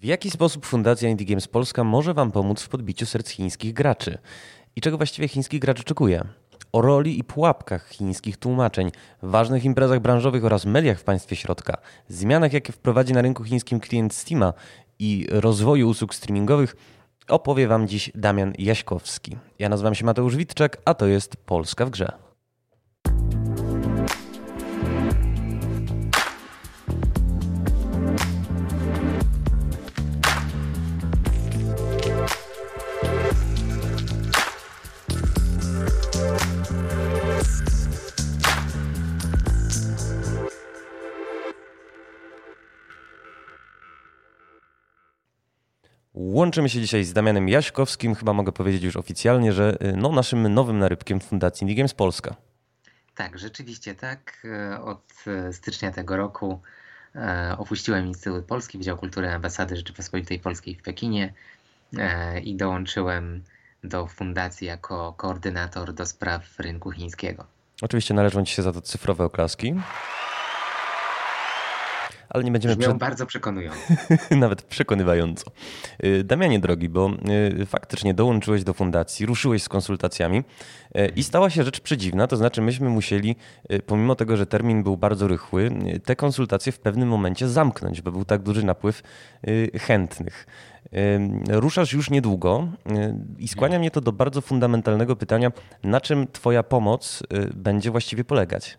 W jaki sposób Fundacja Indie Games Polska może Wam pomóc w podbiciu serc chińskich graczy? I czego właściwie chińskich graczy oczekuje? O roli i pułapkach chińskich tłumaczeń, ważnych imprezach branżowych oraz mediach w państwie środka, zmianach, jakie wprowadzi na rynku chińskim klient Steama i rozwoju usług streamingowych opowie Wam dziś Damian Jaśkowski. Ja nazywam się Mateusz Witczak, a to jest Polska w grze. Łączymy się dzisiaj z Damianem Jaśkowskim. Chyba mogę powiedzieć już oficjalnie, że y, no, naszym nowym narybkiem Fundacji Indie Games Polska. Tak, rzeczywiście tak. E, od e, stycznia tego roku e, opuściłem Instytut Polski, Wydział Kultury Ambasady Rzeczypospolitej Polskiej w Pekinie i dołączyłem do fundacji jako koordynator do spraw rynku chińskiego. Oczywiście należą Ci się za to cyfrowe oklaski ale nie będziemy... Brzmią przed... bardzo przekonująco. Nawet przekonywająco. Y, Damianie drogi, bo y, faktycznie dołączyłeś do fundacji, ruszyłeś z konsultacjami y, i stała się rzecz przedziwna, to znaczy myśmy musieli, pomimo tego, że termin był bardzo rychły, te konsultacje w pewnym momencie zamknąć, bo był tak duży napływ chętnych. Ruszasz już niedługo i skłania mnie to do bardzo fundamentalnego pytania, na czym Twoja pomoc będzie właściwie polegać?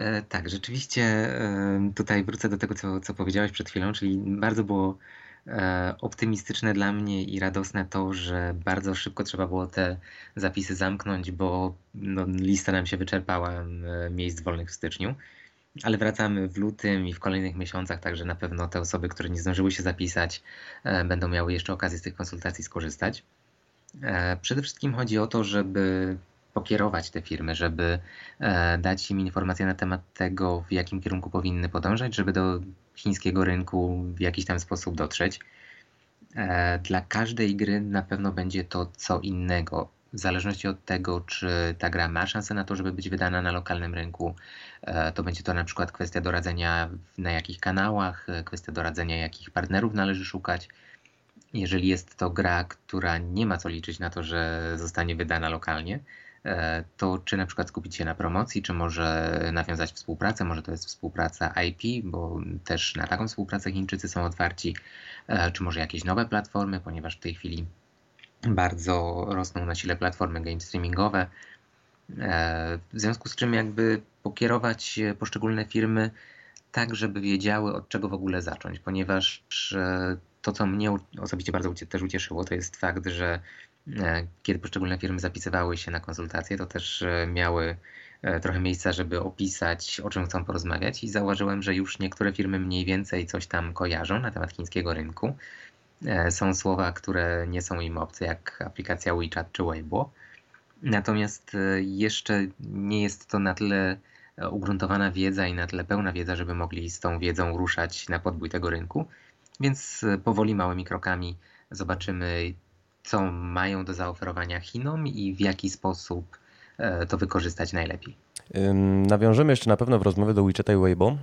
E, tak, rzeczywiście e, tutaj wrócę do tego, co, co powiedziałeś przed chwilą, czyli bardzo było e, optymistyczne dla mnie i radosne to, że bardzo szybko trzeba było te zapisy zamknąć, bo no, lista nam się wyczerpała miejsc wolnych w styczniu. Ale wracamy w lutym i w kolejnych miesiącach, także na pewno te osoby, które nie zdążyły się zapisać, będą miały jeszcze okazję z tych konsultacji skorzystać. Przede wszystkim chodzi o to, żeby pokierować te firmy, żeby e, dać im informacje na temat tego, w jakim kierunku powinny podążać, żeby do chińskiego rynku w jakiś tam sposób dotrzeć. E, dla każdej gry na pewno będzie to co innego. W zależności od tego, czy ta gra ma szansę na to, żeby być wydana na lokalnym rynku, e, to będzie to na przykład kwestia doradzenia na jakich kanałach, kwestia doradzenia jakich partnerów należy szukać. Jeżeli jest to gra, która nie ma co liczyć na to, że zostanie wydana lokalnie, to czy na przykład skupić się na promocji, czy może nawiązać współpracę, może to jest współpraca IP, bo też na taką współpracę Chińczycy są otwarci, e, czy może jakieś nowe platformy, ponieważ w tej chwili bardzo rosną na sile platformy game streamingowe, e, w związku z czym jakby pokierować poszczególne firmy tak, żeby wiedziały od czego w ogóle zacząć, ponieważ to, co mnie osobiście bardzo też ucieszyło, to jest fakt, że E, kiedy poszczególne firmy zapisywały się na konsultacje, to też e, miały e, trochę miejsca, żeby opisać, o czym chcą porozmawiać i zauważyłem, że już niektóre firmy mniej więcej coś tam kojarzą na temat chińskiego rynku. Są słowa, które nie są im obce, jak aplikacja WeChat czy Weibo. Natomiast jeszcze nie jest to na tyle ugruntowana wiedza i na tyle pełna wiedza, żeby mogli z tą wiedzą ruszać na podbój tego rynku. Więc powoli, małymi krokami zobaczymy, co mają do zaoferowania Chinom i w jaki sposób e, to wykorzystać najlepiej. Nawiążemy jeszcze na pewno w rozmowie do WeChat i Weibo,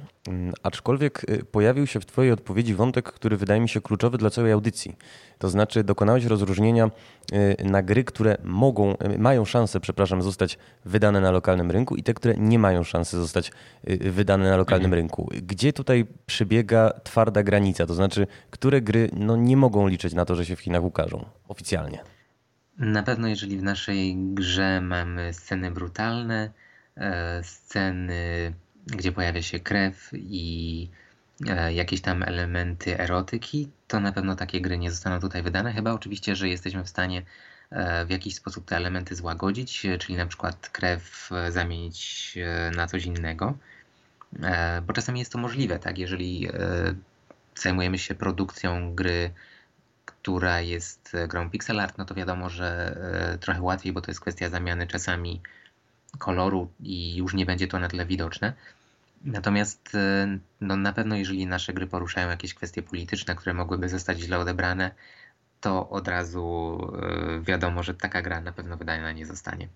aczkolwiek y, pojawił się w Twojej odpowiedzi wątek, który wydaje mi się kluczowy dla całej audycji. To znaczy dokonałeś rozróżnienia y, na gry, które mogą, y, mają szansę, przepraszam, zostać wydane na lokalnym rynku i te, które nie mają szansy zostać wydane na lokalnym mhm. rynku. Gdzie tutaj przebiega twarda granica? To znaczy, które gry no, nie mogą liczyć na to, że się w Chinach ukażą oficjalnie? Na pewno, jeżeli w naszej grze mamy sceny brutalne, sceny, gdzie pojawia się krew i e, jakieś tam elementy erotyki, to na pewno takie gry nie zostaną tutaj wydane. Chyba oczywiście, że jesteśmy w stanie e, w jakiś sposób te elementy złagodzić, czyli na przykład krew zamienić na coś innego. Bo czasami jest to możliwe, tak? Jeżeli zajmujemy się produkcją gry, która jest grą pixel art, no to wiadomo, że trochę łatwiej, bo to jest kwestia zamiany czasami koloru i już nie będzie to na tyle widoczne. Natomiast e, no, na pewno, jeżeli nasze gry poruszają jakieś kwestie polityczne, które mogłyby zostać źle odebrane, to od razu e, wiadomo, że taka gra na pewno wydana nie zostanie.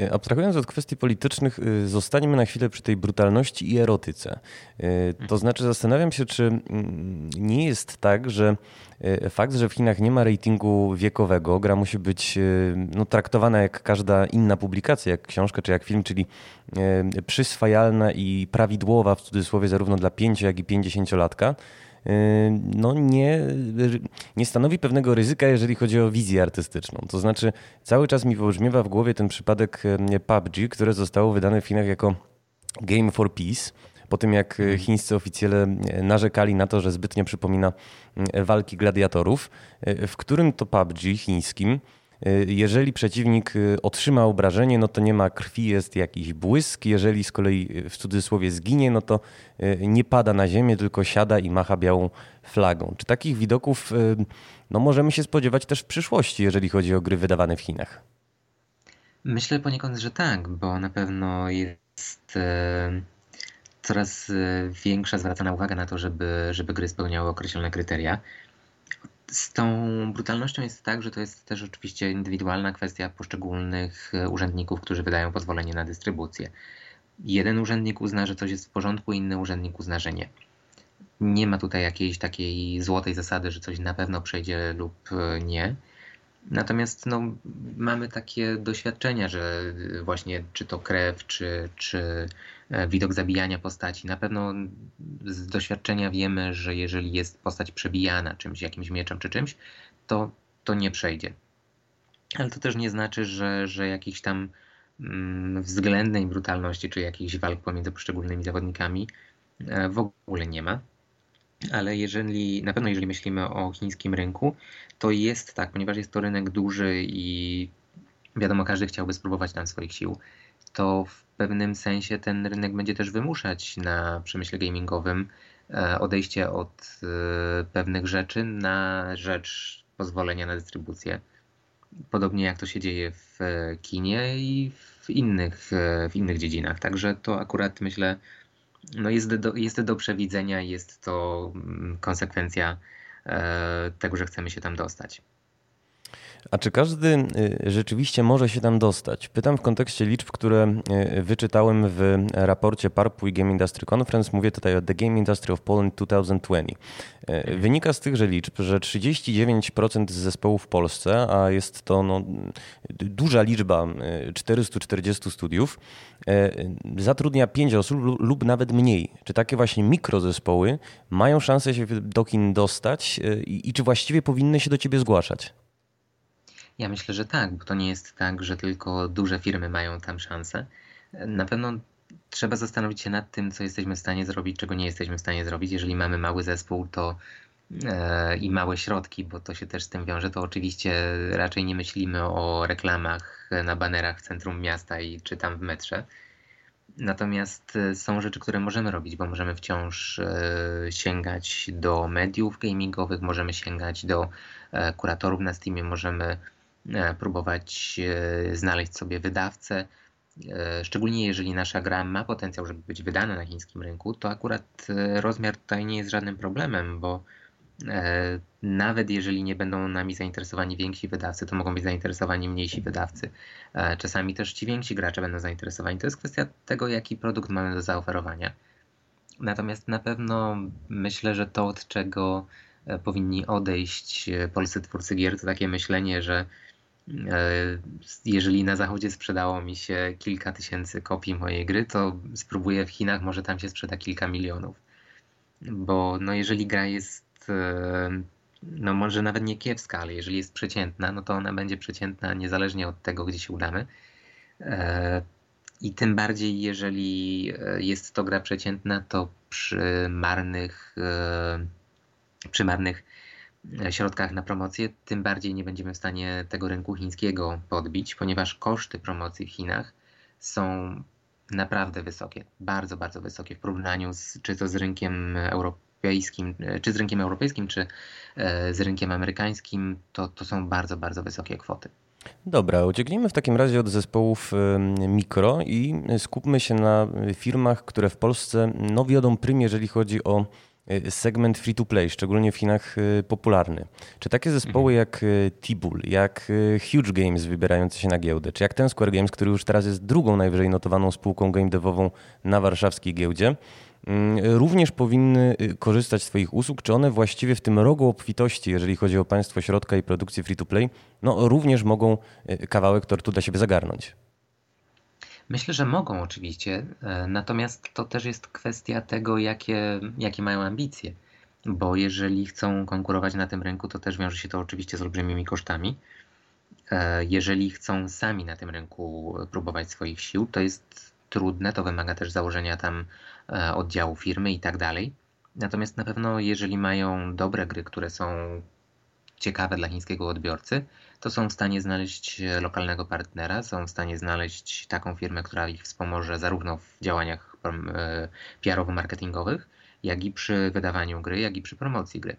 E, abstrahując od kwestii politycznych, e, zostaniemy na chwilę przy tej brutalności i erotyce. E, to znaczy, zastanawiam się, czy mm, nie jest tak, że fakt, że w Chinach nie ma ratingu wiekowego, gra musi być no, traktowana jak każda inna publikacja, jak książka czy jak film, czyli przyswajalna i prawidłowa w cudzysłowie zarówno dla 5 jak i 50-latka no nie, nie stanowi pewnego ryzyka, jeżeli chodzi o wizję artystyczną. To znaczy, cały czas mi wybrzmiewa w głowie ten przypadek PUBG, które zostało wydane w Chinach jako Game for Peace. Po tym, jak mhm. chińscy oficjele narzekali na to, że zbytnio przypomina walki gladiatorów, w którym to PUBG chińskim Y, jeżeli przeciwnik y, otrzyma obrażenie, no to nie ma krwi, jest jakiś błysk. Jeżeli z kolei y, w cudzysłowie zginie, no to nie pada na ziemię, tylko siada i macha białą flagą. Czy takich widoków no, możemy się spodziewać też w przyszłości, jeżeli chodzi o gry wydawane w Chinach? Myślę poniekąd, że tak, bo na pewno jest coraz większa zwracana uwaga na to, żeby, żeby gry spełniały określone kryteria z tą brutalnością jest tak, że to jest też oczywiście indywidualna kwestia poszczególnych e, urzędników, którzy wydają pozwolenie na dystrybucję. Jeden urzędnik uzna, że coś jest w porządku, inny urzędnik uzna, że nie. Nie ma tutaj jakiejś takiej złotej zasady, że coś na pewno przejdzie lub e, nie. Natomiast no, mamy takie doświadczenia, że właśnie czy to krew, czy, czy e, widok zabijania postaci. Na pewno z doświadczenia wiemy, że jeżeli jest postać przebijana czymś, jakimś mieczem czy czymś, to, to nie przejdzie. Ale to też nie znaczy, że, że jakiejś tam mm, względnej brutalności czy jakichś walk pomiędzy poszczególnymi zawodnikami e, w ogóle nie ma. Ale jeżeli, na pewno jeżeli myślimy o chińskim rynku, to jest tak, ponieważ jest to rynek duży i wiadomo, każdy chciałby spróbować tam swoich sił, to w pewnym sensie ten rynek będzie też wymuszać na przemyśle gamingowym e, odejście od e, pewnych rzeczy na rzecz pozwolenia na dystrybucję. Podobnie jak to się dzieje w kinie i w innych, w innych dziedzinach. Także to akurat myślę no jest, do, jest do przewidzenia, jest to mm, konsekwencja e, tego, że chcemy się tam dostać. A czy każdy y, rzeczywiście może się tam dostać? Pytam w kontekście liczb, które y, wyczytałem w raporcie PARPU i Game Industry Conference. Mówię tutaj o The Game Industry of Poland 2020. Y, wynika z tychże liczb, że 39% zespołów w Polsce, a jest to no, duża liczba 440 studiów, zatrudnia 5 osób lub nawet mniej. Czy takie właśnie mikrozespoły mają szansę się do kin dostać i czy właściwie powinny się do ciebie zgłaszać? Ja myślę, że tak, bo to nie jest tak, że tylko duże firmy mają tam szansę. Na pewno trzeba zastanowić się nad tym, co jesteśmy w stanie zrobić, czego nie jesteśmy w stanie zrobić. Jeżeli mamy mały zespół, to e, i małe środki, bo to się też z tym wiąże, to oczywiście raczej nie myślimy o reklamach na banerach w centrum miasta i czy tam w metrze. Natomiast e, są rzeczy, które możemy robić, bo możemy wciąż e, sięgać do mediów gamingowych, możemy sięgać do kuratorów na Steamie, możemy próbować e, znaleźć sobie wydawcę. E, szczególnie jeżeli nasza gra ma potencjał, żeby być wydana na chińskim rynku, to akurat rozmiar tutaj nie jest żadnym problemem, bo nawet jeżeli nie będą nami zainteresowani więksi wydawcy, to mogą być zainteresowani mniejsi wydawcy. Czasami też ci więksi gracze będą zainteresowani. To jest kwestia tego, jaki produkt mamy do zaoferowania. Natomiast na pewno myślę, że to, od czego powinni odejść polscy twórcy gier, to takie myślenie, że E, jeżeli na zachodzie sprzedało mi się kilka tysięcy kopii mojej gry, to spróbuję w Chinach, może tam się sprzeda kilka milionów. Bo no jeżeli gra jest, e, no może nawet nie kiepska, ale jeżeli jest przeciętna, no to ona będzie przeciętna niezależnie od tego, gdzie się udamy. E, I tym bardziej, jeżeli jest to gra przeciętna, to przy marnych, przy marnych środkach na promocję, tym bardziej nie będziemy w stanie tego rynku chińskiego podbić, ponieważ koszty promocji w Chinach są naprawdę wysokie, bardzo, bardzo wysokie w porównaniu z, czy to z rynkiem europejskim, czy z rynkiem europejskim, czy e, z rynkiem amerykańskim, to, to są bardzo, bardzo wysokie kwoty. Dobra, ucieknijmy w takim razie od zespołów mikro i skupmy się na firmach, które w Polsce no, wiodą prym, jeżeli chodzi o segment free-to-play, szczególnie w Chinach popularny. Czy takie zespoły mhm. jak Tibul, jak Huge Games wybierające się na giełdę, czy jak ten Square Games, który już teraz jest drugą najwyżej notowaną spółką game devową na warszawskiej giełdzie, mm, również powinny korzystać z Twoich usług? Czy one właściwie w tym rogu obfitości, jeżeli chodzi o państwo środka i produkcję free-to-play, no również mogą kawałek tortu dla siebie zagarnąć? Myślę, że mogą oczywiście, e, natomiast to też jest kwestia tego, jakie, jakie mają ambicje. Bo jeżeli chcą konkurować na tym rynku, to też wiąże się to oczywiście z olbrzymimi kosztami. E, jeżeli chcą sami na tym rynku próbować swoich sił, to jest trudne, to wymaga też założenia tam e, oddziału firmy i tak dalej. Natomiast na pewno, jeżeli mają dobre gry, które są ciekawe dla chińskiego odbiorcy, to są w stanie znaleźć lokalnego partnera, są w stanie znaleźć taką firmę, która ich wspomoże zarówno w działaniach e, PR-owo-marketingowych, jak i przy wydawaniu gry, jak i przy promocji gry.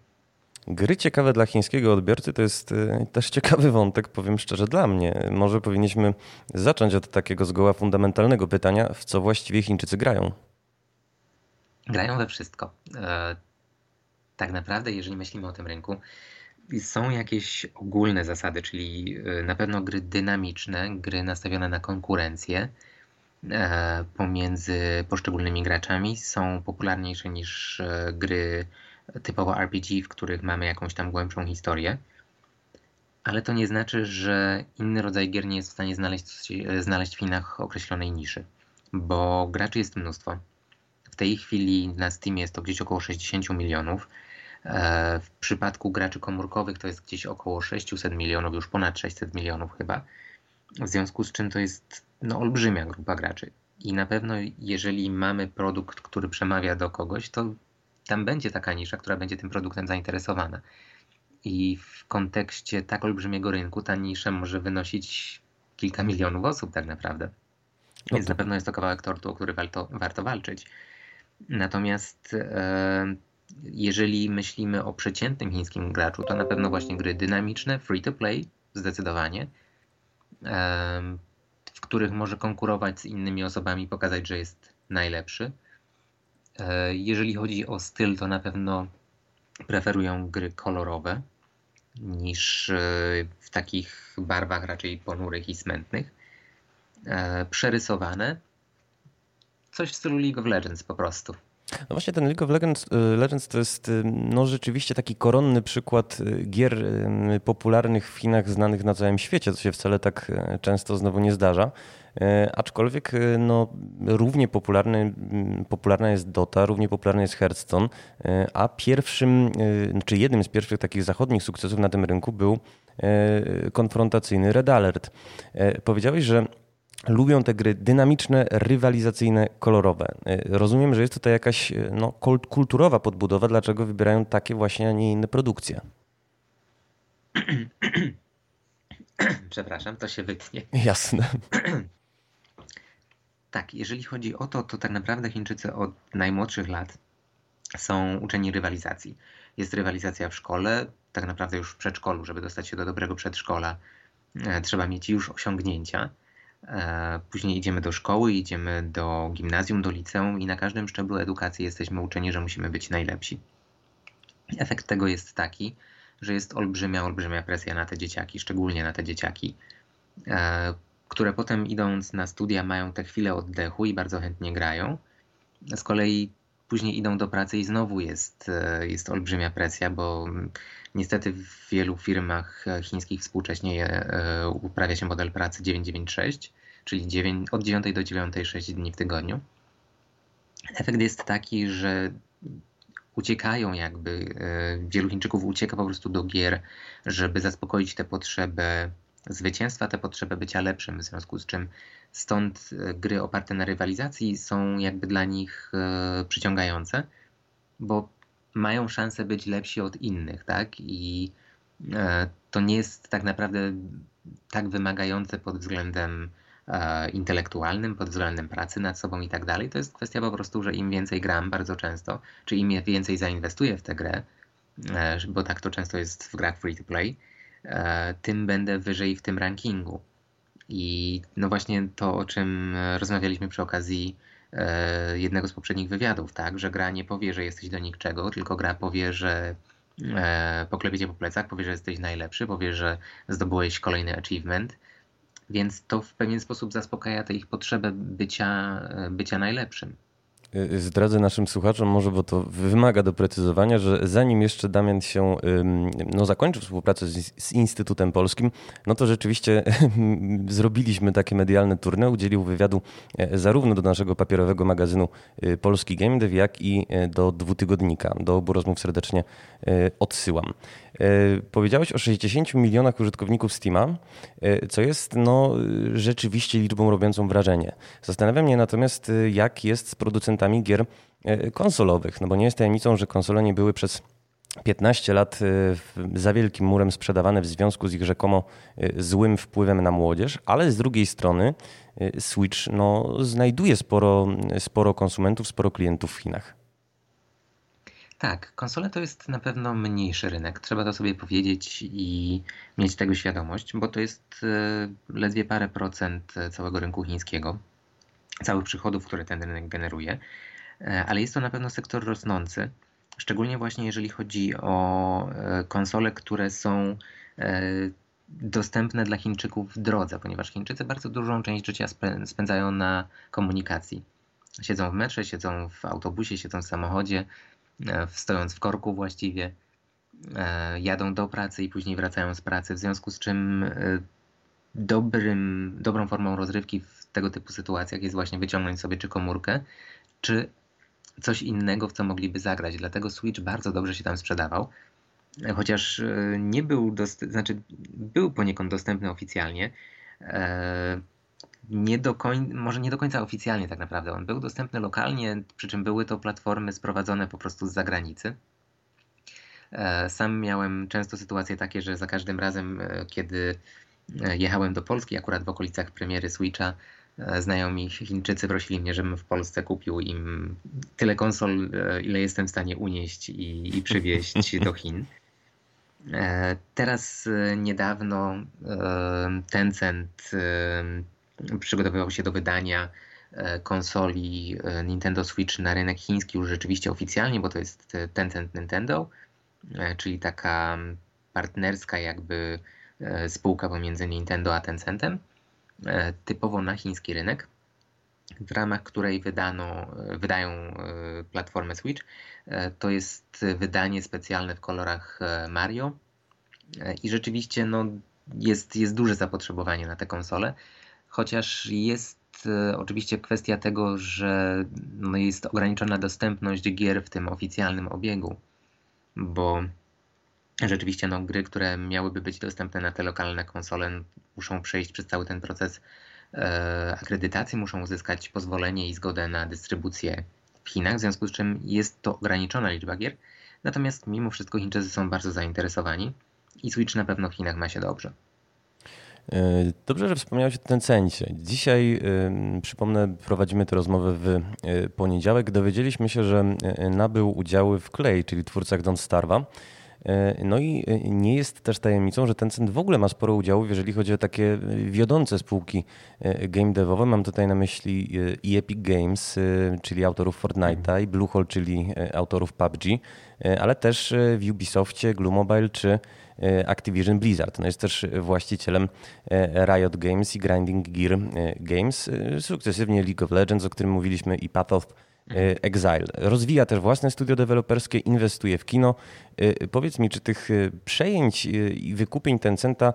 Gry ciekawe dla chińskiego odbiorcy to jest e, też ciekawy wątek, powiem szczerze, dla mnie. Może powinniśmy zacząć od takiego zgoła fundamentalnego pytania, w co właściwie Chińczycy grają? Grają we wszystko. E, tak naprawdę, jeżeli myślimy o tym rynku, są jakieś ogólne zasady, czyli y, na pewno gry dynamiczne, gry nastawione na konkurencję e, pomiędzy poszczególnymi graczami są popularniejsze niż e, gry typowo RPG, w których mamy jakąś tam głębszą historię. Ale to nie znaczy, że inny rodzaj gier nie jest w stanie znaleźć, znaleźć w Chinach określonej niszy, bo graczy jest mnóstwo. W tej chwili na Steamie jest to gdzieś około 60 milionów. W przypadku graczy komórkowych to jest gdzieś około 600 milionów, już ponad 600 milionów chyba. W związku z czym to jest no, olbrzymia grupa graczy. I na pewno, jeżeli mamy produkt, który przemawia do kogoś, to tam będzie taka nisza, która będzie tym produktem zainteresowana. I w kontekście tak olbrzymiego rynku ta nisza może wynosić kilka milionów osób tak naprawdę. No Więc na pewno jest to kawałek tortu, o który warto, warto walczyć. Natomiast e, jeżeli myślimy o przeciętnym chińskim graczu, to na pewno właśnie gry dynamiczne, free to play, zdecydowanie, w których może konkurować z innymi osobami, pokazać, że jest najlepszy. E, jeżeli chodzi o styl, to na pewno preferują gry kolorowe niż e, w takich barwach raczej ponurych i smętnych. E, przerysowane. Coś w stylu League of Legends po prostu. No właśnie ten League of Legends, y, Legends to jest y, no rzeczywiście taki koronny przykład y, gier popularnych w Chinach, znanych na całym świecie, co się wcale tak często znowu nie zdarza. Aczkolwiek no, równie popularny, popularna jest Dota, równie popularny jest Hearthstone, a pierwszym, czy jednym z pierwszych takich zachodnich sukcesów na tym rynku był konfrontacyjny Red Alert. Powiedziałeś, że lubią te gry dynamiczne, rywalizacyjne, kolorowe. Y, rozumiem, że jest tutaj jakaś y, no, kulturowa podbudowa, dlaczego wybierają takie właśnie, a nie inne produkcje. Przepraszam, to się wytnie. Jasne. tak, jeżeli chodzi o to, to tak naprawdę Chińczycy od najmłodszych lat są uczeni rywalizacji. Jest rywalizacja w szkole, tak naprawdę już w przedszkolu, żeby dostać się do dobrego przedszkola, e, trzeba mieć już osiągnięcia. E, później idziemy do szkoły, idziemy do gimnazjum, do liceum i na każdym szczeblu edukacji jesteśmy uczeni, że musimy być najlepsi. Efekt tego jest taki, że jest olbrzymia, olbrzymia presja na te dzieciaki, szczególnie na te dzieciaki, e, które potem idąc na studia mają te chwilę oddechu i bardzo chętnie grają. Z kolei później idą do pracy i znowu jest, e, jest olbrzymia presja, bo niestety w wielu firmach chińskich współcześnie uprawia się model pracy 996, czyli 9, od 9 do 9 6 dni w tygodniu. Efekt jest taki, że uciekają jakby, e, wielu Chińczyków ucieka po prostu do gier, żeby zaspokoić tę potrzebę zwycięstwa, tę potrzebę bycia lepszym, w związku z czym stąd e, gry oparte na rywalizacji są jakby dla nich e, przyciągające, bo mają szansę być lepsi od innych, tak? I to nie jest tak naprawdę tak wymagające pod względem E, intelektualnym, pod względem pracy nad sobą i tak dalej. To jest kwestia po prostu, że im więcej gram bardzo często, czy im więcej zainwestuję w tę grę, e, bo tak to często jest w grach free to play, e, tym będę wyżej w tym rankingu. I no właśnie to, o czym rozmawialiśmy przy okazji jednego z poprzednich wywiadów, tak, że gra nie powie, że jesteś do niczego, tylko gra powie, że poklepie cię po plecach, powie, że jesteś najlepszy, powie, że zdobyłeś kolejny achievement, więc to w pewien sposób zaspokaja tę ich potrzebę bycia, bycia najlepszym. Y, zdradzę naszym słuchaczom może, bo to wymaga doprecyzowania, że zanim jeszcze Damian się no, zakończył współpracę z, z Instytutem Polskim, no to rzeczywiście zrobiliśmy takie medialne tournée, udzielił wywiadu e, zarówno do naszego papierowego magazynu y, Polski Game Dev, jak i e, do dwutygodnika. Do obu rozmów serdecznie e, odsyłam. Powiedziałeś o 60 milionach użytkowników Steama, co jest no, rzeczywiście liczbą robiącą wrażenie. Zastanawiam mnie natomiast, jak jest z producentami gier konsolowych, no bo nie jest tajemnicą, że konsole nie były przez 15 lat za wielkim murem sprzedawane w związku z ich rzekomo złym wpływem na młodzież, ale z drugiej strony Switch no, znajduje sporo, sporo konsumentów, sporo klientów w Chinach. Tak, konsole to jest na pewno mniejszy rynek. Trzeba to sobie powiedzieć i mieć tego świadomość, bo to jest e, ledwie parę procent całego rynku chińskiego, całych przychodów, które ten rynek generuje, e, ale jest to na pewno sektor rosnący, szczególnie właśnie jeżeli chodzi o e, konsole, które są dostępne dla Chińczyków w drodze, ponieważ Chińczycy bardzo dużą część życia spędzają na komunikacji. Siedzą w metrze, siedzą w autobusie, siedzą w samochodzie, E, stojąc w korku właściwie, e, jadą do pracy i później wracają z pracy, w związku z czym e, dobrym, dobrą formą rozrywki w tego typu sytuacjach jest właśnie wyciągnąć sobie czy komórkę, czy coś innego, w co mogliby zagrać. Dlatego Switch bardzo dobrze się tam sprzedawał. Chociaż nie był, dost- znaczy był poniekąd dostępny oficjalnie, nie do może nie do końca oficjalnie tak naprawdę. On był dostępny lokalnie, przy czym były to platformy sprowadzone po prostu z zagranicy. E, sam miałem często sytuacje takie, że za każdym razem, e, kiedy e, jechałem do Polski, akurat w okolicach premiery Switcha, znajomi Chińczycy prosili mnie, żebym w Polsce kupił im tyle konsol, ile jestem w stanie unieść i, i przywieźć do Chin. Teraz niedawno Tencent przygotowywał się do wydania e, konsoli e, Nintendo Switch na rynek chiński już rzeczywiście oficjalnie, bo to jest e, Tencent Nintendo, czyli taka partnerska jakby spółka pomiędzy Nintendo a Tencentem, typowo na chiński rynek, w ramach której wydano, wydają platformę Switch. To jest wydanie specjalne w kolorach Mario i rzeczywiście no, jest, jest duże zapotrzebowanie na te konsole chociaż jest e, oczywiście kwestia tego, że no jest ograniczona dostępność gier w tym oficjalnym obiegu, bo rzeczywiście no, gry, które miałyby być dostępne na te lokalne konsole, muszą przejść przez cały ten proces e, akredytacji, muszą uzyskać pozwolenie i zgodę na dystrybucję w Chinach, w związku z czym jest to ograniczona liczba gier. Natomiast mimo wszystko Chińczycy są bardzo zainteresowani i Switch na pewno w Chinach ma się dobrze. E, dobrze, że wspomniałeś o Tencencie. Dzisiaj, przypomnę, prowadzimy tę rozmowę w e, poniedziałek. Dowiedzieliśmy się, że e, nabył udziały w Clay, czyli twórcach Don't Starva. No i nie jest też tajemnicą, że Tencent w ogóle ma sporo udziałów, jeżeli chodzi o takie wiodące spółki game devowe. Mam tutaj na myśli i Epic Games, czyli autorów Fortnite'a, i Bluehole, czyli autorów PUBG, ale też w Ubisoftie, Glue Mobile czy E, Activision Blizzard. No jest też właścicielem e, Riot Games i Grinding Gear e, Games, sukcesywnie League of Legends, o którym mówiliśmy, i Path of Exile. Rozwija też własne studio deweloperskie, inwestuje w kino. Powiedz mi, czy tych przejęć i wykupień Tencenta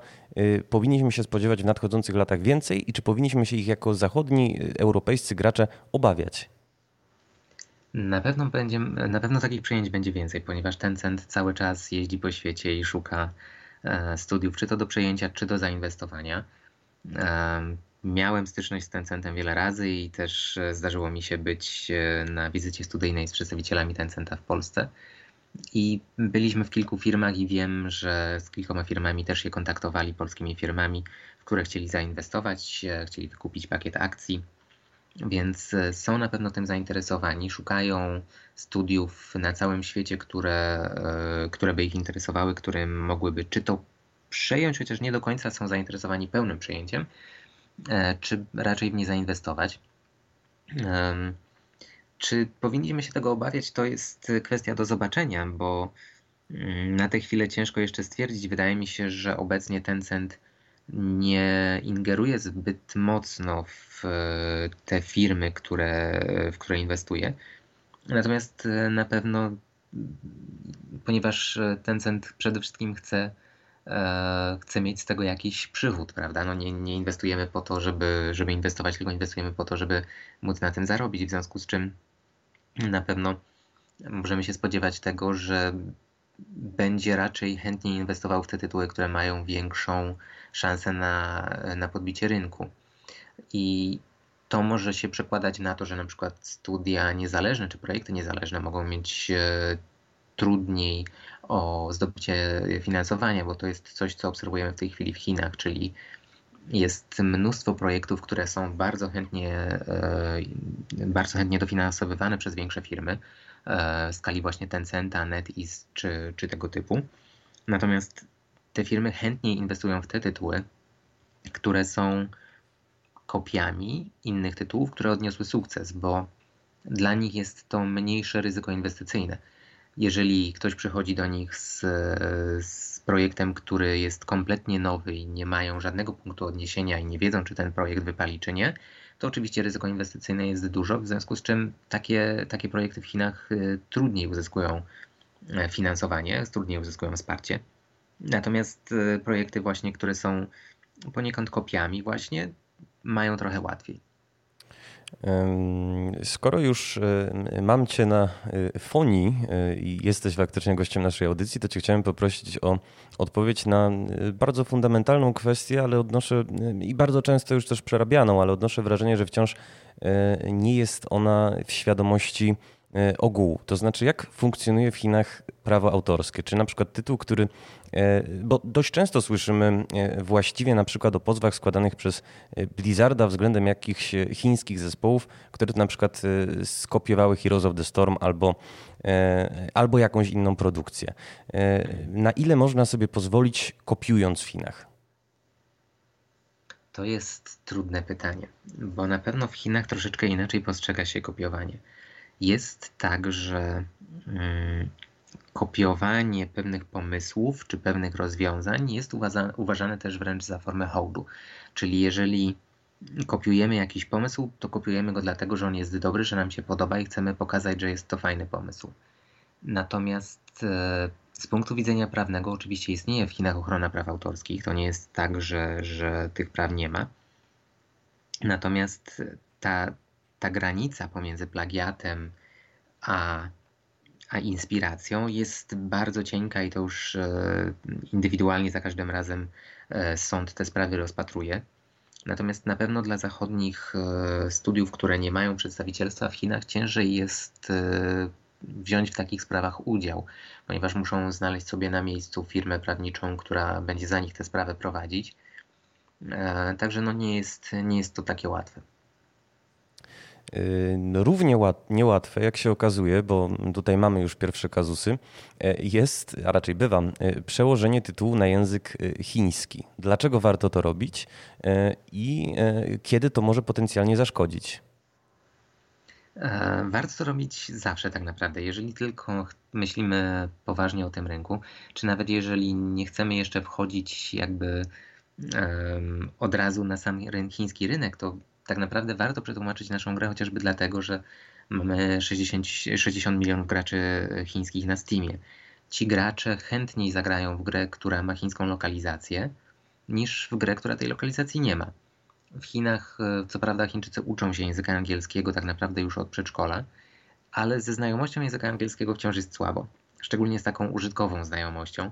powinniśmy się spodziewać w nadchodzących latach więcej i czy powinniśmy się ich jako zachodni, europejscy gracze obawiać? Na pewno, będzie, na pewno takich przyjęć będzie więcej, ponieważ Tencent cały czas jeździ po świecie i szuka e, studiów, czy to do przejęcia, czy do zainwestowania. E, miałem styczność z Tencentem wiele razy i też e, zdarzyło mi się być na wizycie studyjnej z przedstawicielami Tencenta w Polsce. I byliśmy w kilku firmach i wiem, że z kilkoma firmami też się kontaktowali, polskimi firmami, w które chcieli zainwestować, chcieli wykupić pakiet akcji więc e, są na pewno tym zainteresowani, szukają studiów na całym świecie, które, e, które by ich interesowały, które mogłyby czy to przejąć, chociaż nie do końca są zainteresowani pełnym przejęciem, e, czy raczej w nie zainwestować. czy powinniśmy się tego obawiać, to jest kwestia do zobaczenia, bo mm, na tę chwilę ciężko jeszcze stwierdzić. Wydaje mi się, że obecnie Tencent nie ingeruje zbyt mocno w te firmy, które, w które inwestuje. Natomiast na pewno, ponieważ Tencent przede wszystkim chce E, chce mieć z tego jakiś przywód, prawda? No nie, nie inwestujemy po to, żeby, żeby inwestować, tylko inwestujemy po to, żeby móc na tym zarobić, w związku z czym na pewno możemy się spodziewać tego, że będzie raczej chętnie inwestował w te tytuły, które mają większą szansę na, na podbicie rynku. I to może się przekładać na to, że na przykład studia niezależne czy projekty niezależne mogą mieć e, trudniej o zdobycie finansowania, bo to jest coś, co obserwujemy w tej chwili w Chinach, czyli jest mnóstwo projektów, które są bardzo chętnie, e, bardzo chętnie dofinansowywane przez większe firmy e, w skali właśnie Tencenta, NetEase czy, czy tego typu. Natomiast te firmy chętniej inwestują w te tytuły, które są kopiami innych tytułów, które odniosły sukces, bo dla nich jest to mniejsze ryzyko inwestycyjne jeżeli ktoś przychodzi do nich z, z projektem, który jest kompletnie nowy i nie mają żadnego punktu odniesienia i nie wiedzą, czy ten projekt wypali, czy nie, to oczywiście ryzyko inwestycyjne jest dużo, w związku z czym takie, takie projekty w Chinach y, trudniej uzyskują e, finansowanie, trudniej uzyskują wsparcie. Natomiast y, projekty właśnie, które są poniekąd kopiami właśnie, mają trochę łatwiej. Skoro już mam Cię na y, fonii y, i jesteś faktycznie gościem naszej audycji, to Cię chciałem poprosić o odpowiedź na y, bardzo fundamentalną kwestię, ale odnoszę i bardzo często już też przerabianą, ale odnoszę wrażenie, że wciąż nie jest ona w świadomości ogółu. To znaczy, jak funkcjonuje w Chinach prawo autorskie? Czy na przykład tytuł, który E, bo dość często słyszymy e, właściwie na przykład o pozwach składanych przez e, Blizzarda względem jakichś chińskich zespołów, które na przykład skopiowały Heroes of the Storm albo, albo jakąś inną produkcję. Na ile można sobie pozwolić kopiując w Chinach? To jest trudne pytanie, bo na pewno w Chinach troszeczkę inaczej postrzega się kopiowanie. Jest tak, że mm, kopiowanie pewnych pomysłów czy pewnych rozwiązań jest uważane też wręcz za formę hołdu. Czyli jeżeli kopiujemy jakiś pomysł, to kopiujemy go dlatego, że on jest dobry, że nam się podoba i chcemy pokazać, że jest to fajny pomysł. Natomiast e, z punktu widzenia prawnego oczywiście istnieje w Chinach ochrona praw autorskich. To nie jest tak, że, że tych praw nie ma. Natomiast ta, ta granica pomiędzy plagiatem a a inspiracją jest bardzo cienka i to już e, indywidualnie za każdym razem e, sąd te sprawy rozpatruje. Natomiast na pewno dla zachodnich e, studiów, które nie mają przedstawicielstwa w Chinach, ciężej jest wziąć w takich sprawach udział, ponieważ muszą znaleźć sobie na miejscu firmę prawniczą, która będzie za nich tę sprawę prowadzić. Także no nie, jest, nie jest to takie łatwe. No, równie niełatwe, jak się okazuje, bo tutaj mamy już pierwsze kazusy, e, jest, a raczej bywa, e, przełożenie tytułu na język e, chiński. Dlaczego warto to robić i kiedy to może potencjalnie zaszkodzić? Warto to robić zawsze tak naprawdę, jeżeli tylko myślimy poważnie o tym rynku, czy nawet jeżeli nie chcemy jeszcze wchodzić jakby od razu na sam chiński rynek, to tak naprawdę warto przetłumaczyć naszą grę chociażby dlatego, że mamy 60, 60 milionów graczy chińskich na Steamie. Ci gracze chętniej zagrają w grę, która ma chińską lokalizację, niż w grę, która tej lokalizacji nie ma. W Chinach, e, co prawda, Chińczycy uczą się języka angielskiego tak naprawdę już od przedszkola, ale ze znajomością języka angielskiego wciąż jest słabo, szczególnie z taką użytkową znajomością.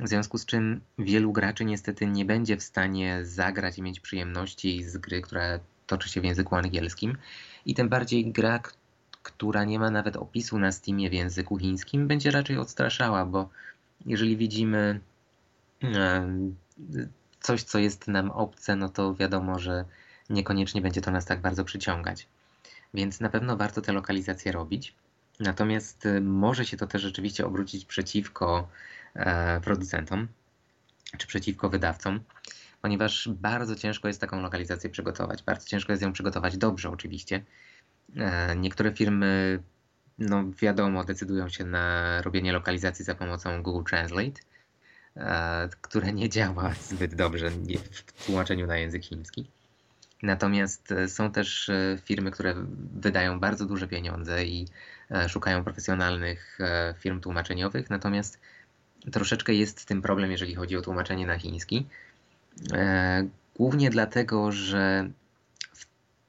W związku z czym wielu graczy niestety nie będzie w stanie zagrać i mieć przyjemności z gry, która toczy się w języku angielskim. I tym bardziej gra, która nie ma nawet opisu na Steamie w języku chińskim, będzie raczej odstraszała, bo jeżeli widzimy e, coś, co jest nam obce, no to wiadomo, że niekoniecznie będzie to nas tak bardzo przyciągać. Więc na pewno warto te lokalizacje robić. Natomiast e, może się to też rzeczywiście obrócić przeciwko producentom czy przeciwko wydawcom, ponieważ bardzo ciężko jest taką lokalizację przygotować. Bardzo ciężko jest ją przygotować dobrze, oczywiście. Niektóre firmy, no wiadomo, decydują się na robienie lokalizacji za pomocą Google Translate, które nie działa zbyt dobrze w tłumaczeniu na język chiński. Natomiast są też firmy, które wydają bardzo duże pieniądze i szukają profesjonalnych firm tłumaczeniowych, natomiast troszeczkę jest z tym problem, jeżeli chodzi o tłumaczenie na chiński. E, głównie dlatego, że w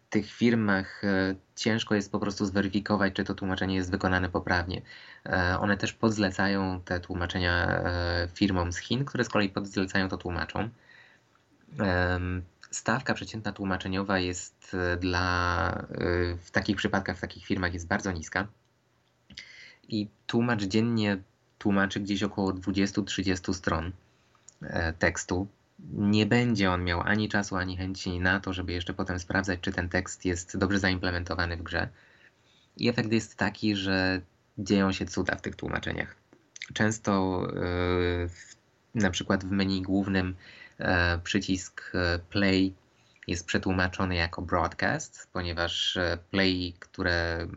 tych firmach e, ciężko jest po prostu zweryfikować, czy to tłumaczenie jest wykonane poprawnie. E, one też podzlecają te tłumaczenia firmom z Chin, które z kolei podzlecają to tłumaczom. Stawka przeciętna tłumaczeniowa jest dla, w takich przypadkach, w takich firmach jest bardzo niska. I tłumacz dziennie tłumaczy gdzieś około 20-30 stron e, tekstu. Nie będzie on miał ani czasu, ani chęci na to, żeby jeszcze potem sprawdzać, czy ten tekst jest dobrze zaimplementowany w grze. I efekt jest taki, że dzieją się cuda w tych tłumaczeniach. Często yy, na przykład w menu głównym yy, przycisk play jest przetłumaczony jako broadcast, ponieważ play, które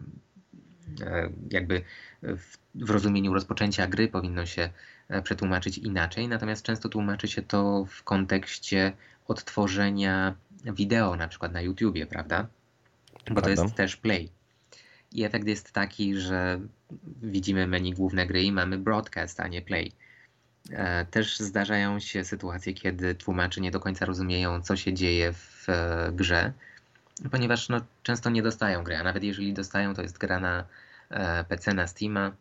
jakby w w rozumieniu rozpoczęcia gry powinno się e, przetłumaczyć inaczej, natomiast często tłumaczy się to w kontekście odtworzenia wideo, na przykład na YouTubie, prawda? Bo to jest też play. I efekt jest taki, że widzimy menu główne gry i mamy broadcast, a nie play. E, też zdarzają się sytuacje, kiedy tłumacze nie do końca rozumieją, co się dzieje w e, grze, ponieważ no, często nie dostają gry, a nawet jeżeli dostają, to jest gra na PC, na Steama,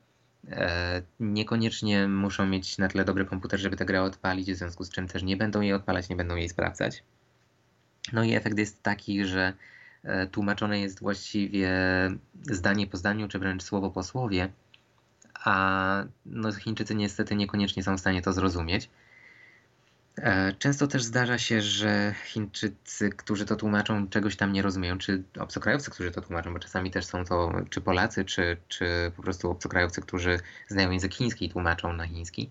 E, niekoniecznie muszą mieć na tyle dobry komputer, żeby tę grę odpalić, w związku z czym też nie będą jej odpalać, nie będą jej sprawdzać. No i efekt jest taki, że e, tłumaczone jest właściwie zdanie po zdaniu, czy wręcz słowo po słowie, a no Chińczycy niestety niekoniecznie są w stanie to zrozumieć. E, często też zdarza się, że Chińczycy, którzy to tłumaczą, czegoś tam nie rozumieją, czy obcokrajowcy, którzy to tłumaczą, bo czasami też są to czy Polacy, czy, czy po prostu obcokrajowcy, którzy znają język chiński i tłumaczą na chiński,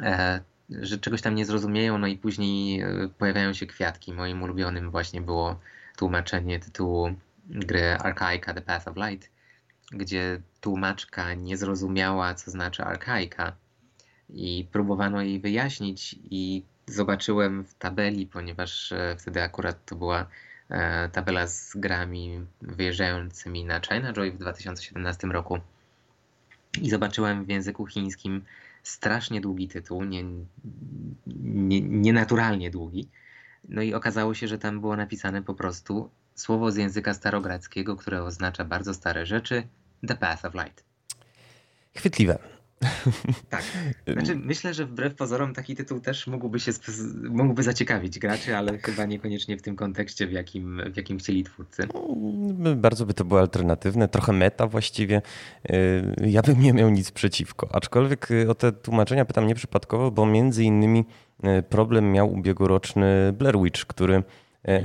e, że czegoś tam nie zrozumieją, no i później e, pojawiają się kwiatki. Moim ulubionym właśnie było tłumaczenie tytułu gry Archaika The Path of Light, gdzie tłumaczka nie zrozumiała, co znaczy archaika i próbowano jej wyjaśnić i zobaczyłem w tabeli, ponieważ e, wtedy akurat to była e, tabela z grami wyjeżdżającymi na China Joy w 2017 roku i zobaczyłem w języku chińskim strasznie długi tytuł, nie, nie, nienaturalnie długi. No i okazało się, że tam było napisane po prostu słowo z języka starogradzkiego, które oznacza bardzo stare rzeczy, The Path of Light. Chwytliwe. Tak. Znaczy, myślę, że wbrew pozorom taki tytuł też mógłby się mógłby zaciekawić graczy, ale chyba niekoniecznie w tym kontekście, w jakim, w jakim chcieli twórcy. No, bardzo by to było alternatywne, trochę meta właściwie. Y, ja bym nie miał nic przeciwko. Aczkolwiek y, o te tłumaczenia pytam nieprzypadkowo, bo między innymi y, problem miał ubiegłoroczny Blair Witch, który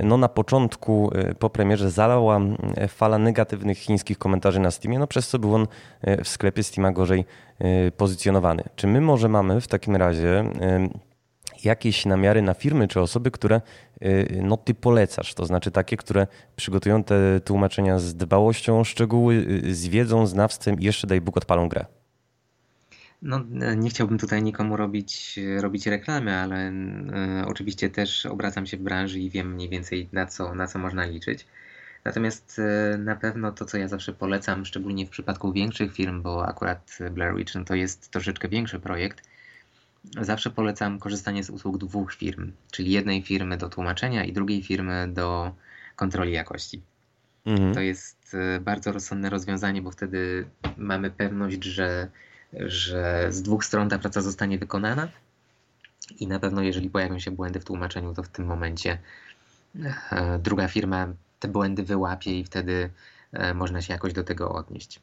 no na początku e, po premierze zalała e, fala negatywnych chińskich komentarzy na Steamie, no przez co był on w sklepie Steama gorzej pozycjonowany. Czy my może mamy w takim razie jakieś namiary na firmy czy osoby, które no, ty polecasz, to znaczy takie, które przygotują te tłumaczenia z dbałością o szczegóły, z wiedzą, znawstwem i jeszcze daj Bóg odpalą grę? No, nie chciałbym tutaj nikomu robić, robić reklamy, ale y, oczywiście też obracam się w branży i wiem mniej więcej na co, na co można liczyć. Natomiast y, na pewno to, co ja zawsze polecam, szczególnie w przypadku większych firm, bo akurat Blair Witch no to jest troszeczkę większy projekt, zawsze polecam korzystanie z usług dwóch firm, czyli jednej firmy do tłumaczenia i drugiej firmy do kontroli jakości. Mhm. To jest bardzo rozsądne rozwiązanie, bo wtedy mamy pewność, że że z dwóch stron ta praca zostanie wykonana i na pewno jeżeli pojawią się błędy w tłumaczeniu, to w tym momencie e, druga firma te błędy wyłapie i wtedy e, można się jakoś do tego odnieść.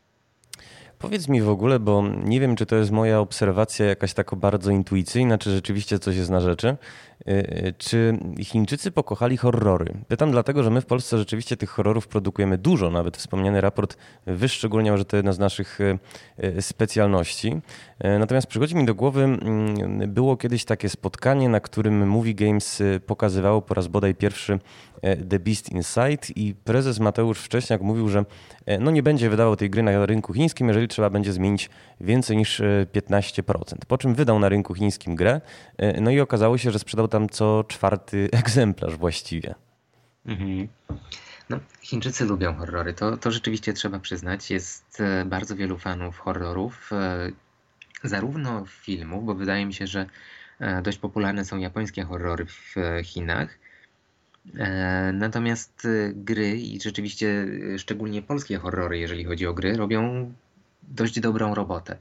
Powiedz mi w ogóle, bo nie wiem, czy to jest moja obserwacja jakaś taka bardzo intuicyjna, czy rzeczywiście coś jest na rzeczy. Y, y, czy Chińczycy pokochali horrory? Pytam dlatego, że my w Polsce rzeczywiście tych horrorów produkujemy dużo. Nawet wspomniany raport wyszczególniał, że to jedna z naszych y, specjalności. Natomiast przychodzi mi do głowy, mm, było kiedyś takie spotkanie, na którym Movie Games pokazywało po raz bodaj pierwszy The Beast Inside i prezes Mateusz Wcześniak mówił, że no nie będzie wydawał tej gry na rynku chińskim, jeżeli trzeba będzie zmienić więcej niż 15%. Po czym wydał na rynku chińskim grę, no i okazało się, że sprzedał tam co czwarty egzemplarz właściwie. Mhm. No, Chińczycy lubią horrory, to, to rzeczywiście trzeba przyznać. Jest e, bardzo wielu fanów horrorów, e, zarówno filmów, bo wydaje mi się, że e, dość popularne są japońskie horrory w Chinach. Natomiast gry i rzeczywiście szczególnie polskie horrory, jeżeli chodzi o gry, robią dość dobrą robotę.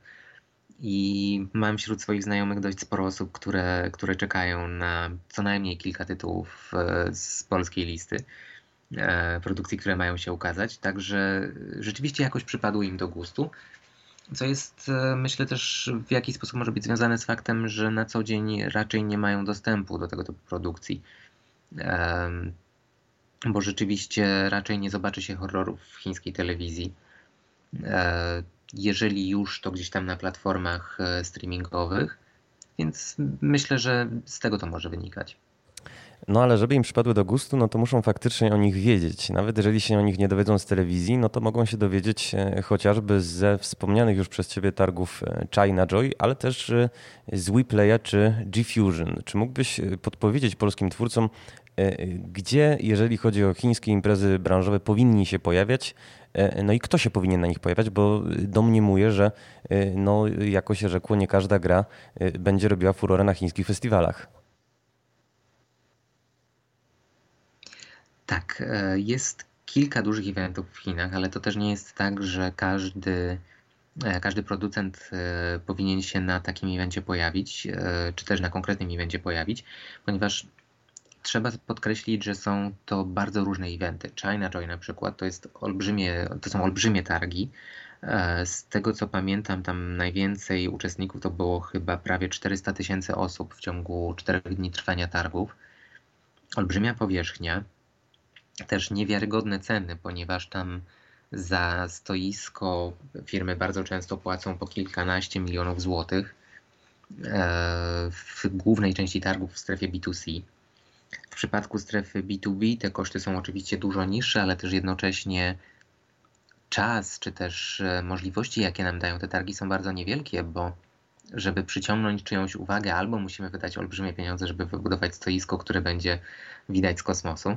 I mam wśród swoich znajomych dość sporo osób, które, które czekają na co najmniej kilka tytułów z polskiej listy. E, produkcji, które mają się ukazać. Także rzeczywiście jakoś przypadły im do gustu. Co jest, e, myślę, też w jakiś sposób może być związane z faktem, że na co dzień raczej nie mają dostępu do tego typu produkcji. Bo rzeczywiście raczej nie zobaczy się horrorów w chińskiej telewizji. E, jeżeli już, to gdzieś tam na platformach streamingowych. Więc myślę, że z tego to może wynikać. No ale żeby im przypadły do gustu, no to muszą faktycznie o nich wiedzieć. Nawet jeżeli się o nich nie dowiedzą z telewizji, no to mogą się dowiedzieć e, chociażby ze wspomnianych już przez ciebie targów e, China Joy, ale też e, z WePlaya czy G-Fusion. Czy mógłbyś podpowiedzieć polskim twórcom, gdzie, jeżeli chodzi o chińskie imprezy branżowe, powinni się pojawiać, no i kto się powinien na nich pojawiać, bo domniemuję, że no, jako się rzekło, nie każda gra będzie robiła furorę na chińskich festiwalach. Tak, e, jest kilka dużych eventów w Chinach, ale to też nie jest tak, że każdy, e, każdy producent e, powinien się na takim evencie pojawić, czy też na konkretnym evencie pojawić, ponieważ trzeba podkreślić, że są to bardzo różne eventy. China Joy na przykład to, jest olbrzymie, to są olbrzymie targi. Z tego co pamiętam, tam najwięcej uczestników to było chyba prawie 400 tysięcy osób w ciągu 4 dni trwania targów. Olbrzymia powierzchnia też niewiarygodne ceny, ponieważ tam za stoisko firmy bardzo często płacą po kilkanaście milionów złotych. E, w głównej części targów w strefie B2C. W przypadku strefy B2B te koszty są oczywiście dużo niższe, ale też jednocześnie czas czy też e, możliwości, jakie nam dają te targi, są bardzo niewielkie, bo żeby przyciągnąć czyjąś uwagę, albo musimy wydać olbrzymie pieniądze, żeby wybudować stoisko, które będzie widać z kosmosu.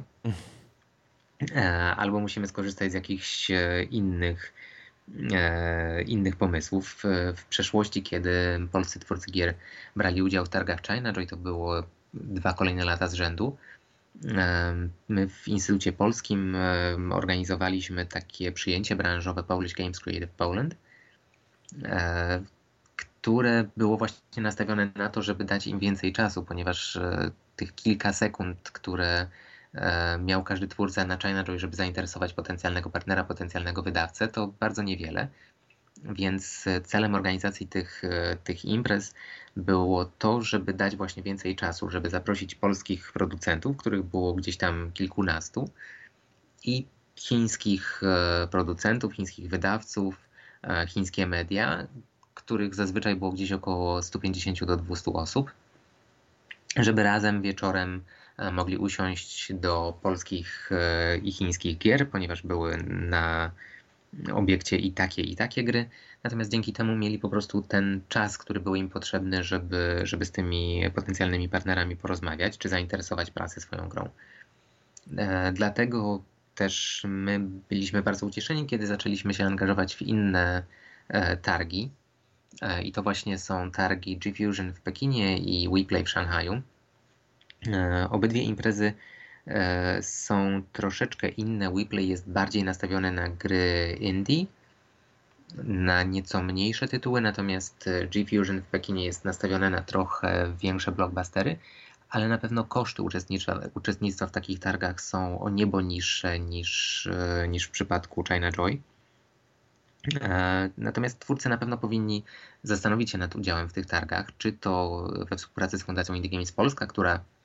E, albo musimy skorzystać z jakichś e, innych, innych pomysłów. W przeszłości, kiedy polscy twórcy gier brali udział w targach China Joy, to było dwa kolejne lata z rzędu. My w Instytucie Polskim organizowaliśmy takie przyjęcie branżowe Polish Games Creative Poland, które było właśnie nastawione na to, żeby dać im więcej czasu, ponieważ tych kilka sekund, które E, miał każdy twórca na China żeby zainteresować potencjalnego partnera, potencjalnego wydawcę, to bardzo niewiele. Więc celem organizacji tych, e, tych imprez było to, żeby dać właśnie więcej czasu, żeby zaprosić polskich producentów, których było gdzieś tam kilkunastu, i chińskich e, producentów, chińskich wydawców, chińskie media, których zazwyczaj było gdzieś około 150 do 200 osób, żeby razem wieczorem E, mogli usiąść do polskich e, i chińskich gier, ponieważ były na obiekcie i takie, i takie gry. Natomiast dzięki temu mieli po prostu ten czas, który był im potrzebny, żeby, żeby z tymi potencjalnymi partnerami porozmawiać, czy zainteresować prasę swoją grą. E, dlatego też my byliśmy bardzo ucieszeni, kiedy zaczęliśmy się angażować w inne targi. I to właśnie są targi G-Fusion w Pekinie i WePlay w Szanghaju. E, obydwie imprezy e, są troszeczkę inne. WePlay jest bardziej nastawiony na gry indie, na nieco mniejsze tytuły, natomiast G-Fusion w Pekinie jest nastawione na trochę większe blockbustery, ale na pewno koszty uczestnictwa, uczestnictwa w takich targach są o niebo niższe niż, e, niż w przypadku China Joy. Natomiast twórcy na pewno powinni zastanowić się nad udziałem w tych targach, czy to we współpracy z Fundacją Indie Games Polska, która E,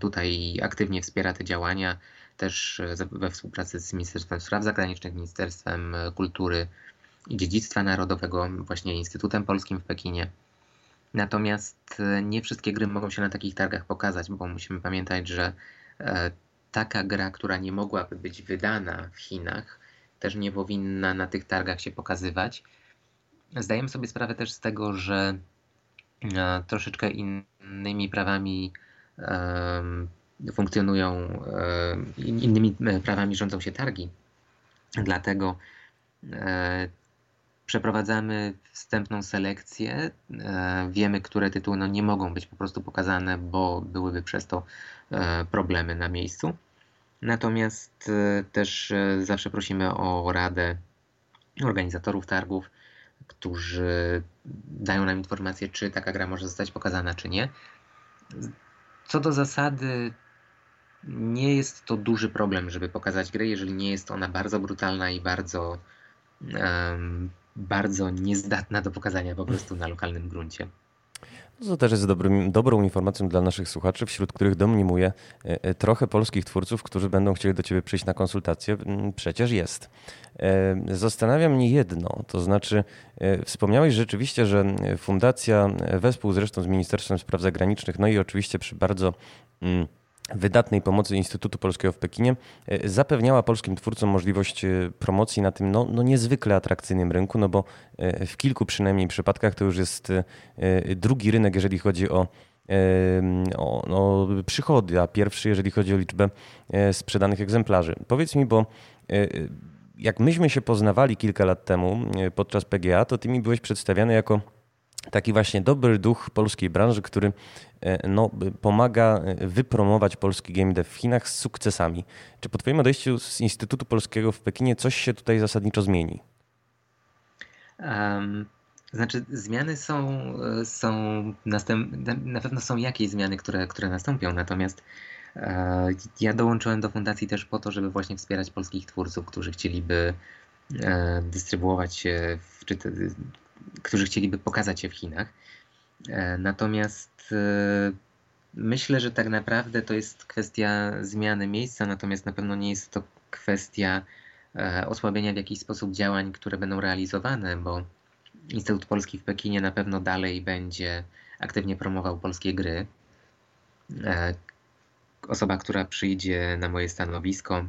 tutaj aktywnie wspiera te działania, też we współpracy z Ministerstwem Spraw Zagranicznych, Ministerstwem Kultury i Dziedzictwa Narodowego, właśnie Instytutem Polskim w Pekinie. Natomiast e, nie wszystkie gry mogą się na takich targach pokazać, bo musimy pamiętać, że e, taka gra, która nie mogłaby być wydana w Chinach, też nie powinna na tych targach się pokazywać. Zdajemy sobie sprawę też z tego, że e, troszeczkę innymi prawami funkcjonują, e, innymi prawami rządzą się targi. Dlatego e, przeprowadzamy wstępną selekcję. Wiemy, które tytuły no nie mogą być po prostu pokazane, bo byłyby przez to problemy na miejscu. Natomiast też zawsze prosimy o radę organizatorów targów, którzy dają nam informację, czy taka gra może zostać pokazana, czy nie. Co do zasady, nie jest to duży problem, żeby pokazać grę, jeżeli nie jest ona bardzo brutalna i bardzo, um, bardzo niezdatna do pokazania po prostu na lokalnym gruncie. To też jest dobrym, dobrą informacją dla naszych słuchaczy, wśród których domniemuje e, e, trochę polskich twórców, którzy będą chcieli do Ciebie przyjść na konsultację. Mm, przecież jest. E, zastanawia mnie jedno, to znaczy wspomniałeś rzeczywiście, że fundacja wespół zresztą z Ministerstwem Spraw Zagranicznych, no i oczywiście przy bardzo mm, wydatnej pomocy Instytutu Polskiego w Pekinie e, zapewniała polskim twórcom możliwość e, promocji na tym no, no niezwykle atrakcyjnym rynku, no bo e, w kilku przynajmniej przypadkach to już jest drugi rynek, jeżeli chodzi o, o, o przychody, a pierwszy, jeżeli chodzi o liczbę sprzedanych egzemplarzy. Powiedz mi, bo jak myśmy się poznawali kilka lat temu podczas PGA, to ty mi byłeś przedstawiany jako taki właśnie dobry duch polskiej branży, który e, no, pomaga e, wypromować polski game dev w Chinach z sukcesami. Czy po Twoim odejściu z Instytutu Polskiego w Pekinie coś się tutaj zasadniczo zmieni? Um, znaczy, zmiany są, są następ, na pewno są jakieś zmiany, które, które nastąpią, natomiast e, ja dołączyłem do fundacji też po to, żeby właśnie wspierać polskich twórców, którzy chcieliby dystrybuować czy którzy chcieliby pokazać się w Chinach. E, natomiast e, myślę, że tak naprawdę to jest kwestia zmiany miejsca, natomiast na pewno nie jest to kwestia e, osłabienia w jakiś sposób działań, które będą realizowane, bo Instytut Polski w Pekinie na pewno dalej będzie aktywnie promował polskie gry. Osoba, która przyjdzie na moje stanowisko,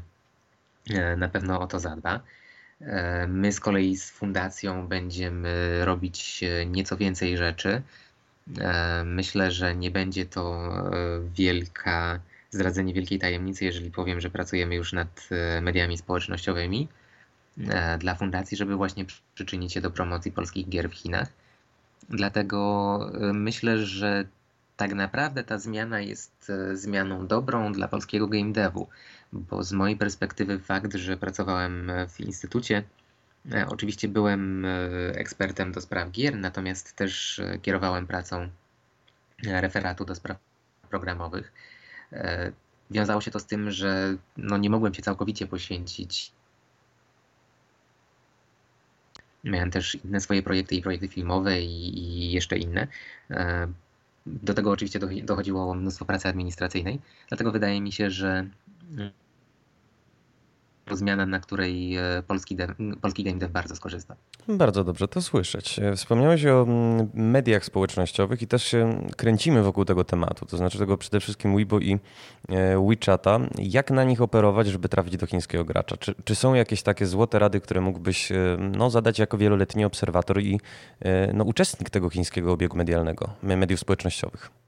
na pewno o to zadba. E, my z kolei z fundacją będziemy robić e, nieco więcej rzeczy. E, myślę, że nie będzie to wielka, zdradzenie wielkiej tajemnicy, jeżeli powiem, że pracujemy już nad mediami społecznościowymi dla fundacji, żeby właśnie przyczynić się do promocji polskich gier w Chinach. Dlatego myślę, że tak naprawdę ta zmiana jest zmianą dobrą dla polskiego game devu bo z mojej perspektywy fakt, że pracowałem w instytucie, e, oczywiście byłem e, ekspertem do spraw gier, natomiast też e, kierowałem pracą referatu do spraw programowych. Wiązało się to z tym, że no nie mogłem się całkowicie poświęcić. Miałem też inne swoje projekty i projekty filmowe i, i jeszcze inne. Do tego oczywiście dochodziło mnóstwo pracy administracyjnej, dlatego wydaje mi się, że zmiana, na której e, polski, polski game dev bardzo skorzysta. Bardzo dobrze to słyszeć. E, wspomniałeś o mm, mediach społecznościowych i też się kręcimy wokół tego tematu, to znaczy tego przede wszystkim Weibo i e, WeChata. Jak na nich operować, żeby trafić do chińskiego gracza? Czy, czy są jakieś takie złote rady, które mógłbyś no, zadać jako wieloletni obserwator i no, uczestnik tego chińskiego obiegu medialnego, mediów społecznościowych?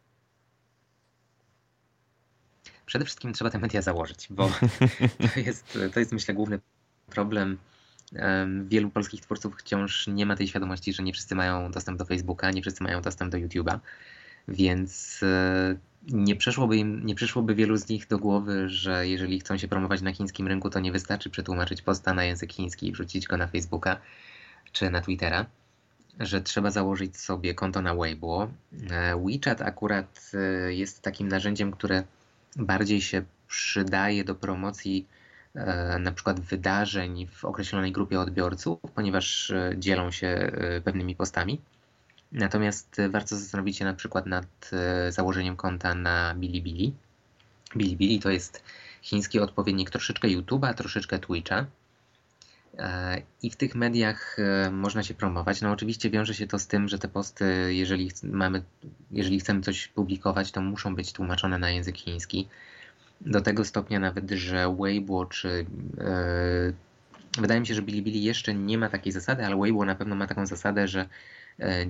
Przede wszystkim trzeba te media założyć, bo to jest, to jest myślę główny problem. Wielu polskich twórców wciąż nie ma tej świadomości, że nie wszyscy mają dostęp do Facebooka, nie wszyscy mają dostęp do YouTube'a, więc e, nie przeszłoby, im, nie przyszłoby wielu z nich do głowy, że jeżeli chcą się promować na chińskim rynku, to nie wystarczy przetłumaczyć posta na język chiński i wrzucić go na Facebooka czy na Twittera, że trzeba założyć sobie konto na Weibo. E, WeChat akurat e, jest takim narzędziem, które bardziej się przydaje do promocji e, na przykład wydarzeń w określonej grupie odbiorców, ponieważ e, dzielą się e, pewnymi postami. Natomiast warto zastanowić się na przykład nad założeniem konta na Bilibili. Bilibili to jest chiński odpowiednik troszeczkę YouTube'a, troszeczkę Twitcha. I w tych mediach można się promować. No oczywiście wiąże się to z tym, że te posty, jeżeli, mamy, jeżeli chcemy coś publikować, to muszą być tłumaczone na język chiński. Do tego stopnia nawet, że Weibo czy wydaje mi się, że Bilibili jeszcze nie ma takiej zasady, ale Weibo na pewno ma taką zasadę, że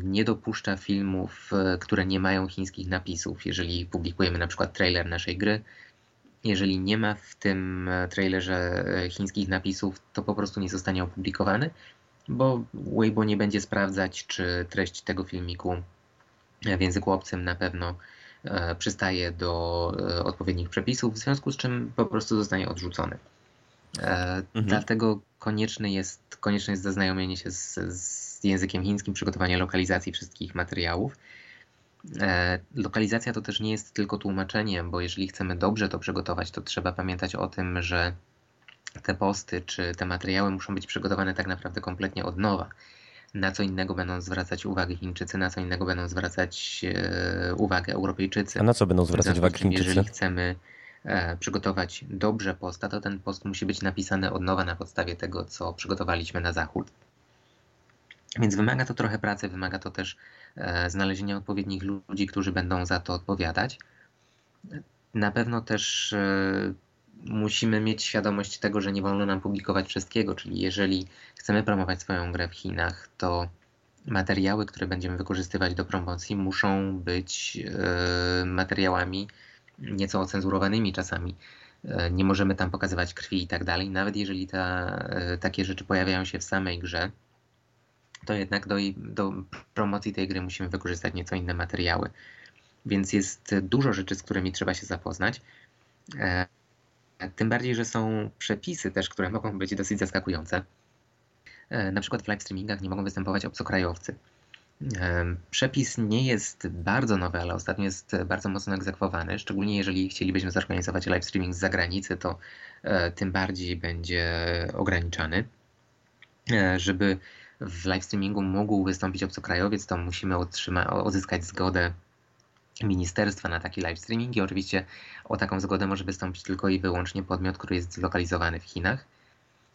nie dopuszcza filmów, które nie mają chińskich napisów. Jeżeli publikujemy na przykład trailer naszej gry, jeżeli nie ma w tym e, trailerze e, chińskich napisów, to po prostu nie zostanie opublikowany, bo Weibo nie będzie sprawdzać, czy treść tego filmiku w języku obcym na pewno e, przystaje do odpowiednich przepisów, w związku z czym po prostu zostanie odrzucony. Mhm. Dlatego konieczne jest, konieczne jest zaznajomienie się z, z językiem chińskim, przygotowanie lokalizacji wszystkich materiałów. E, lokalizacja to też nie jest tylko tłumaczeniem, bo jeżeli chcemy dobrze to przygotować, to trzeba pamiętać o tym, że te posty czy te materiały muszą być przygotowane tak naprawdę kompletnie od nowa. Na co innego będą zwracać uwagę Chińczycy, na co innego będą zwracać e, uwagę Europejczycy. A na co będą zwracać uwagę Chińczycy? Jeżeli chcemy e, przygotować dobrze posta, to ten post musi być napisany od nowa na podstawie tego, co przygotowaliśmy na zachód. Więc wymaga to trochę pracy, wymaga to też znalezienia odpowiednich ludzi, którzy będą za to odpowiadać. Na pewno też e, musimy mieć świadomość tego, że nie wolno nam publikować wszystkiego, czyli jeżeli chcemy promować swoją grę w Chinach, to materiały, które będziemy wykorzystywać do promocji, muszą być e, materiałami nieco ocenzurowanymi czasami. Nie możemy tam pokazywać krwi i tak dalej, nawet jeżeli ta, takie rzeczy pojawiają się w samej grze to jednak do, do promocji tej gry musimy wykorzystać nieco inne materiały. Więc jest dużo rzeczy, z którymi trzeba się zapoznać. E, tym bardziej, że są przepisy też, które mogą być dosyć zaskakujące. E, na przykład w live streamingach nie mogą występować obcokrajowcy. E, przepis nie jest bardzo nowy, ale ostatnio jest bardzo mocno egzekwowany. Szczególnie jeżeli chcielibyśmy zorganizować live streaming z zagranicy, to tym bardziej będzie ograniczany. Żeby w live streamingu mógł wystąpić obcokrajowiec, to musimy otrzyma- uzyskać zgodę ministerstwa na taki live streaming i oczywiście o taką zgodę może wystąpić tylko i wyłącznie podmiot, który jest zlokalizowany w Chinach.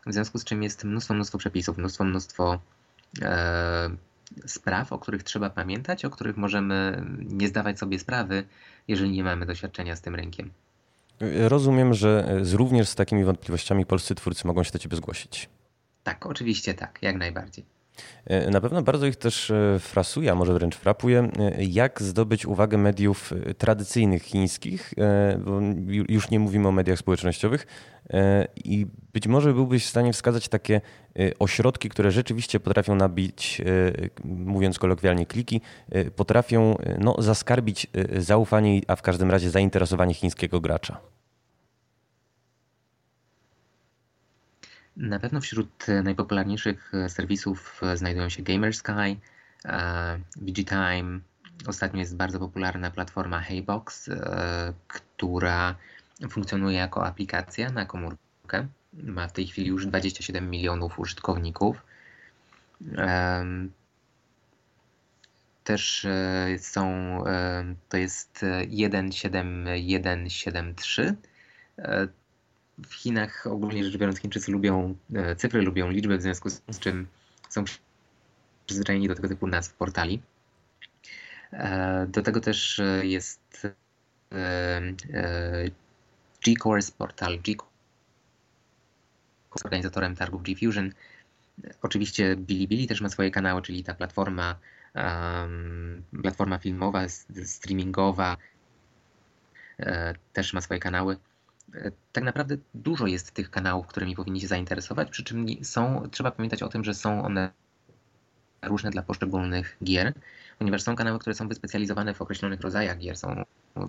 W związku z czym jest mnóstwo, mnóstwo przepisów, mnóstwo, mnóstwo e, spraw, o których trzeba pamiętać, o których możemy nie zdawać sobie sprawy, jeżeli nie mamy doświadczenia z tym rynkiem. Rozumiem, że z, również z takimi wątpliwościami polscy twórcy mogą się do Ciebie zgłosić. Tak, oczywiście tak, jak najbardziej. E, na pewno bardzo ich też e, frasuje, a może wręcz frapuje, e, jak zdobyć uwagę mediów tradycyjnych chińskich, bo już nie mówimy o mediach społecznościowych. I być może byłbyś w stanie wskazać takie ośrodki, które rzeczywiście potrafią nabić, mówiąc kolokwialnie, kliki, potrafią no, zaskarbić zaufanie, a w każdym razie zainteresowanie chińskiego gracza. Na pewno wśród e, najpopularniejszych e, serwisów e, znajdują się Gamersky, VGTime. Ostatnio jest bardzo popularna platforma Heybox, która funkcjonuje jako aplikacja na komórkę. Ma w tej chwili już 27 milionów użytkowników. Też są, to jest 17173 w Chinach ogólnie rzecz biorąc Chińczycy lubią e, cyfry, lubią liczby, w związku z czym są przyzwyczajeni do tego typu nazw portali. E, do tego też e, jest G-Course, portal G organizatorem targów G-Fusion. Oczywiście Bilibili też ma swoje kanały, czyli ta platforma, platforma filmowa, streamingowa też ma swoje kanały tak naprawdę dużo jest tych kanałów, którymi powinni się zainteresować, przy czym są, trzeba pamiętać o tym, że są one różne dla poszczególnych gier, ponieważ są kanały, które są wyspecjalizowane w określonych rodzajach gier. Są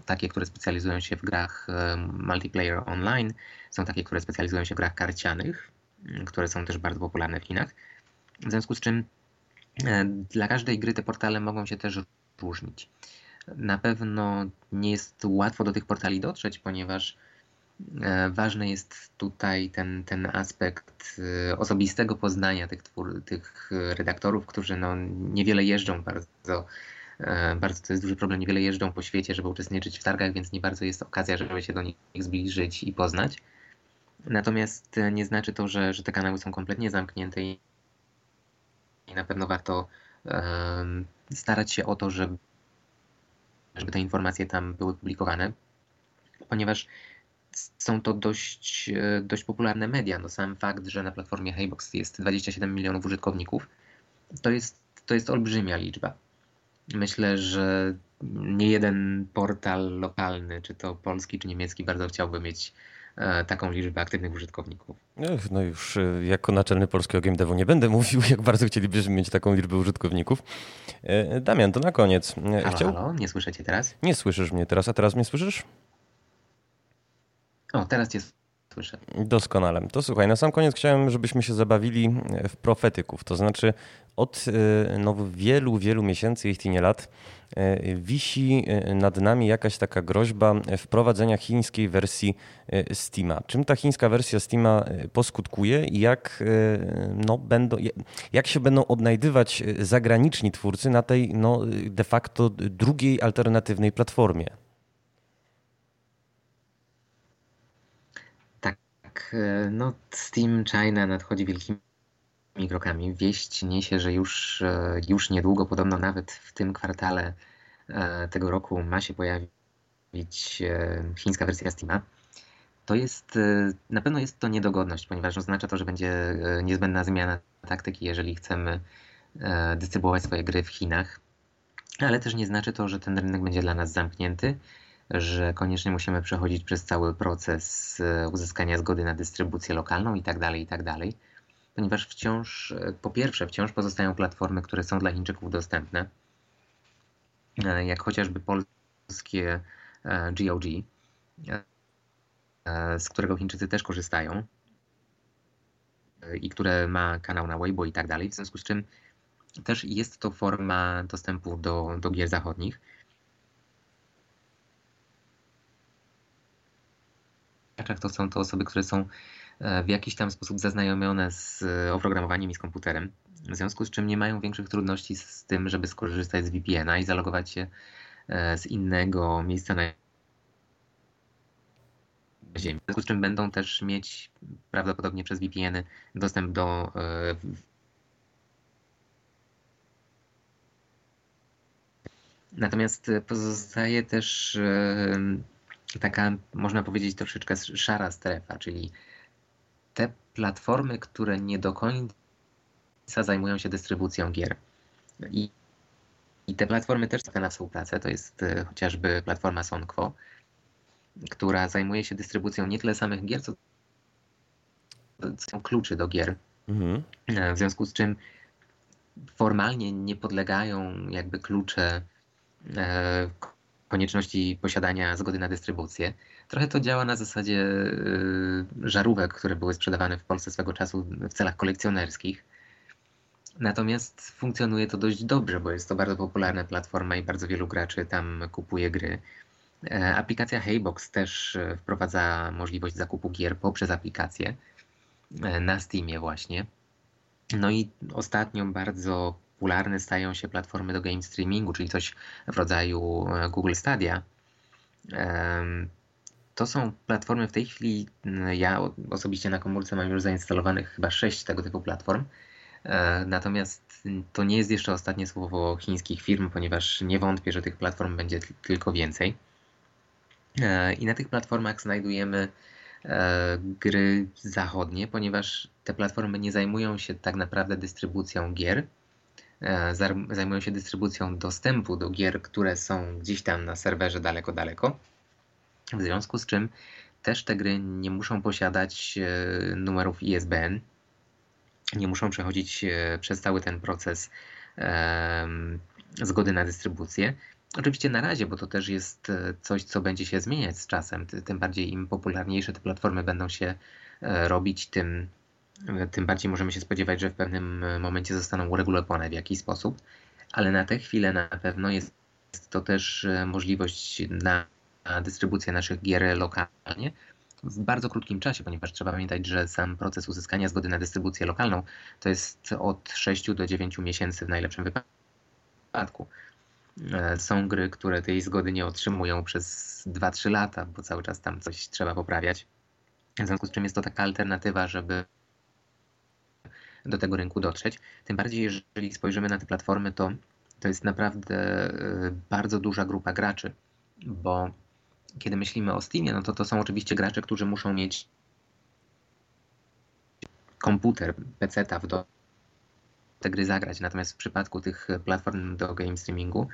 takie, które specjalizują się w grach multiplayer online, są takie, które specjalizują się w grach karcianych, które są też bardzo popularne w Chinach. W związku z czym e, dla każdej gry te portale mogą się też różnić. Na pewno nie jest łatwo do tych portali dotrzeć, ponieważ E, ważny jest tutaj ten, ten aspekt e, osobistego poznania tych, twór, tych redaktorów, którzy no, niewiele jeżdżą bardzo. E, bardzo to jest duży problem, niewiele jeżdżą po świecie, żeby uczestniczyć w targach, więc nie bardzo jest okazja, żeby się do nich zbliżyć i poznać. Natomiast nie znaczy to, że, że te kanały są kompletnie zamknięte i na pewno warto um, starać się o to, żeby, żeby te informacje tam były publikowane, ponieważ są to dość, e, dość popularne media. No sam fakt, że na platformie Heybox jest 27 milionów użytkowników, to jest, to jest olbrzymia liczba. Myślę, że nie jeden portal lokalny, czy to polski, czy niemiecki, bardzo chciałby mieć e, taką liczbę aktywnych użytkowników. No już e, jako naczelny polskiego game devu nie będę mówił, jak bardzo chcielibyśmy mieć taką liczbę użytkowników. Damian, to na koniec. Halo, Chciał... halo, nie słyszycie teraz? Nie słyszysz mnie teraz, a teraz mnie słyszysz? O, teraz cię słyszę. Doskonale. To słuchaj, na sam koniec chciałem, żebyśmy się zabawili w profetyków. To znaczy od e, no, wielu, wielu miesięcy, jeśli nie lat, e, wisi e, nad nami jakaś taka groźba wprowadzenia chińskiej wersji Steama. Czym ta chińska wersja Steama poskutkuje i jak, no, będą, jak się będą odnajdywać zagraniczni twórcy na tej no, de facto drugiej alternatywnej platformie? E, no, Steam China nadchodzi wielkimi krokami. Wieść niesie, że już, e, już niedługo, podobno nawet w tym kwartale e, tego roku ma się pojawić chińska wersja Steama. To jest, na pewno jest to niedogodność, ponieważ oznacza to, że będzie niezbędna zmiana taktyki, jeżeli chcemy dystrybuować swoje gry w Chinach. Ale też nie znaczy to, że ten rynek będzie dla nas zamknięty że koniecznie musimy przechodzić przez cały proces e, uzyskania zgody na dystrybucję lokalną itd., tak itd., tak ponieważ wciąż, e, po pierwsze, wciąż pozostają platformy, które są dla Chińczyków dostępne, e, jak chociażby polskie GOG, z którego Chińczycy też korzystają i które ma kanał na Weibo i tak dalej, w związku z czym też jest to forma dostępu do, do gier zachodnich. To są to osoby, które są e, w jakiś tam sposób zaznajomione z e, oprogramowaniem i z komputerem, w związku z czym nie mają większych trudności z tym, żeby skorzystać z VPN-a i zalogować się e, z innego miejsca na Ziemi. W związku z czym będą też mieć prawdopodobnie przez VPN-y dostęp do Natomiast pozostaje też taka, można powiedzieć, troszeczkę szara strefa, czyli te platformy, które nie do końca zajmują się dystrybucją gier. I, i te platformy też są na współpracę. To jest e, chociażby platforma Sonquo, która zajmuje się dystrybucją nie tyle samych gier, co są kluczy do gier. Mhm. E, w związku z czym formalnie nie podlegają jakby klucze e, konieczności posiadania zgody na dystrybucję. Trochę to działa na zasadzie y, żarówek, które były sprzedawane w Polsce swego czasu w celach kolekcjonerskich. Natomiast funkcjonuje to dość dobrze, bo jest to bardzo popularna platforma i bardzo wielu graczy tam kupuje gry. E, aplikacja Heybox też e, wprowadza możliwość zakupu gier poprzez aplikację e, na Steamie właśnie. No i ostatnio bardzo popularne stają się platformy do game streamingu, czyli coś w rodzaju e, Google Stadia. To są platformy w tej chwili, ja osobiście na komórce mam już zainstalowanych chyba sześć tego typu platform. E, natomiast to nie jest jeszcze ostatnie słowo chińskich firm, ponieważ nie wątpię, że tych platform będzie tylko więcej. E, I na tych platformach znajdujemy gry zachodnie, ponieważ te platformy nie zajmują się tak naprawdę dystrybucją gier, zajmują się dystrybucją dostępu do gier, które są gdzieś tam na serwerze daleko, daleko. W związku z czym też te gry nie muszą posiadać e, numerów ISBN, nie muszą przechodzić e, przez cały ten proces zgody na dystrybucję. Oczywiście na razie, bo to też jest coś, co będzie się zmieniać z czasem. Tym bardziej im popularniejsze te platformy będą się robić, tym tym bardziej możemy się spodziewać, że w pewnym momencie zostaną uregulowane w jakiś sposób, ale na tę chwilę na pewno jest to też e, możliwość na dystrybucję naszych gier lokalnie w bardzo krótkim czasie, ponieważ trzeba pamiętać, że sam proces uzyskania zgody na dystrybucję lokalną to jest od 6 do 9 miesięcy w najlepszym wypadku. E, są gry, które tej zgody nie otrzymują przez 2-3 lata, bo cały czas tam coś trzeba poprawiać. W związku z czym jest to taka alternatywa, żeby do tego rynku dotrzeć. Tym bardziej, jeżeli spojrzymy na te platformy, to to jest naprawdę y, bardzo duża grupa graczy, bo kiedy myślimy o Steamie, no to to są oczywiście gracze, którzy muszą mieć komputer, PC-ta w do te gry zagrać. Natomiast w przypadku tych platform do game streamingu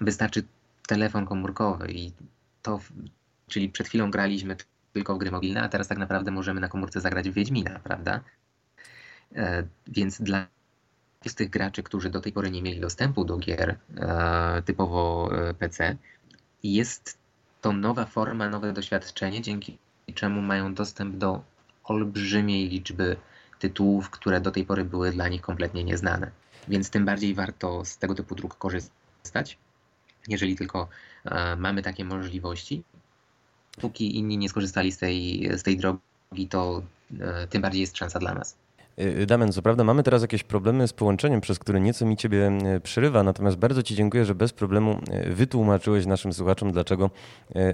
wystarczy telefon komórkowy i to, czyli przed chwilą graliśmy tylko w gry mobilne, a teraz tak naprawdę możemy na komórce zagrać w Wiedźmina, prawda? E, więc dla tych graczy, którzy do tej pory nie mieli dostępu do gier e, typowo e, PC, jest to nowa forma, nowe doświadczenie, dzięki czemu mają dostęp do olbrzymiej liczby tytułów, które do tej pory były dla nich kompletnie nieznane. Więc tym bardziej warto z tego typu dróg korzystać, jeżeli tylko mamy takie możliwości. Póki inni nie skorzystali z tej, z tej drogi, to tym bardziej jest szansa dla nas. Y, Damian, co prawda mamy teraz jakieś problemy z połączeniem, przez które nieco mi ciebie y, przerywa, natomiast bardzo ci dziękuję, że bez problemu y, wytłumaczyłeś naszym słuchaczom, dlaczego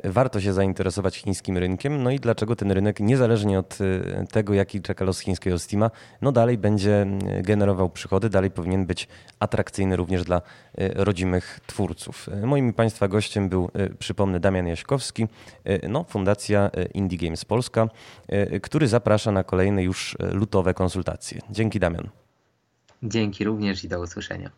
warto się zainteresować chińskim rynkiem, no i dlaczego ten rynek, niezależnie od tego, jaki czeka los chińskiego Steama, no dalej będzie generował przychody, dalej powinien być atrakcyjny również dla rodzimych twórców. Moim Państwa gościem był, przypomnę, Damian Jaśkowski, no, Fundacja Indie Games Polska, który zaprasza na kolejne już lutowe konsultacje relacje. Dzięki Damian. Dzięki również i do usłyszenia.